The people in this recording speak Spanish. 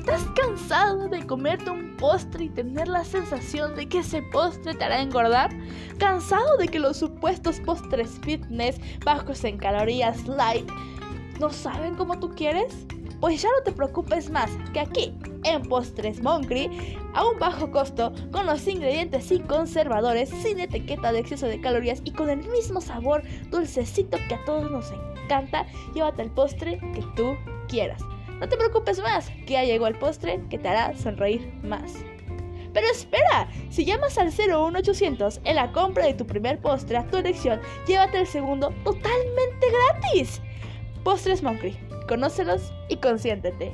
¿Cansado de comerte un postre y tener la sensación de que ese postre te hará engordar? ¿Cansado de que los supuestos postres fitness bajos en calorías light no saben como tú quieres? Pues ya no te preocupes más, que aquí, en Postres Moncri, a un bajo costo, con los ingredientes y conservadores, sin etiqueta de exceso de calorías y con el mismo sabor dulcecito que a todos nos encanta, llévate el postre que tú quieras. No te preocupes más, que ya llegó el postre que te hará sonreír más. Pero espera, si llamas al 01800 en la compra de tu primer postre a tu elección, llévate el segundo totalmente gratis. Postres Moncri, conócelos y consiéntete.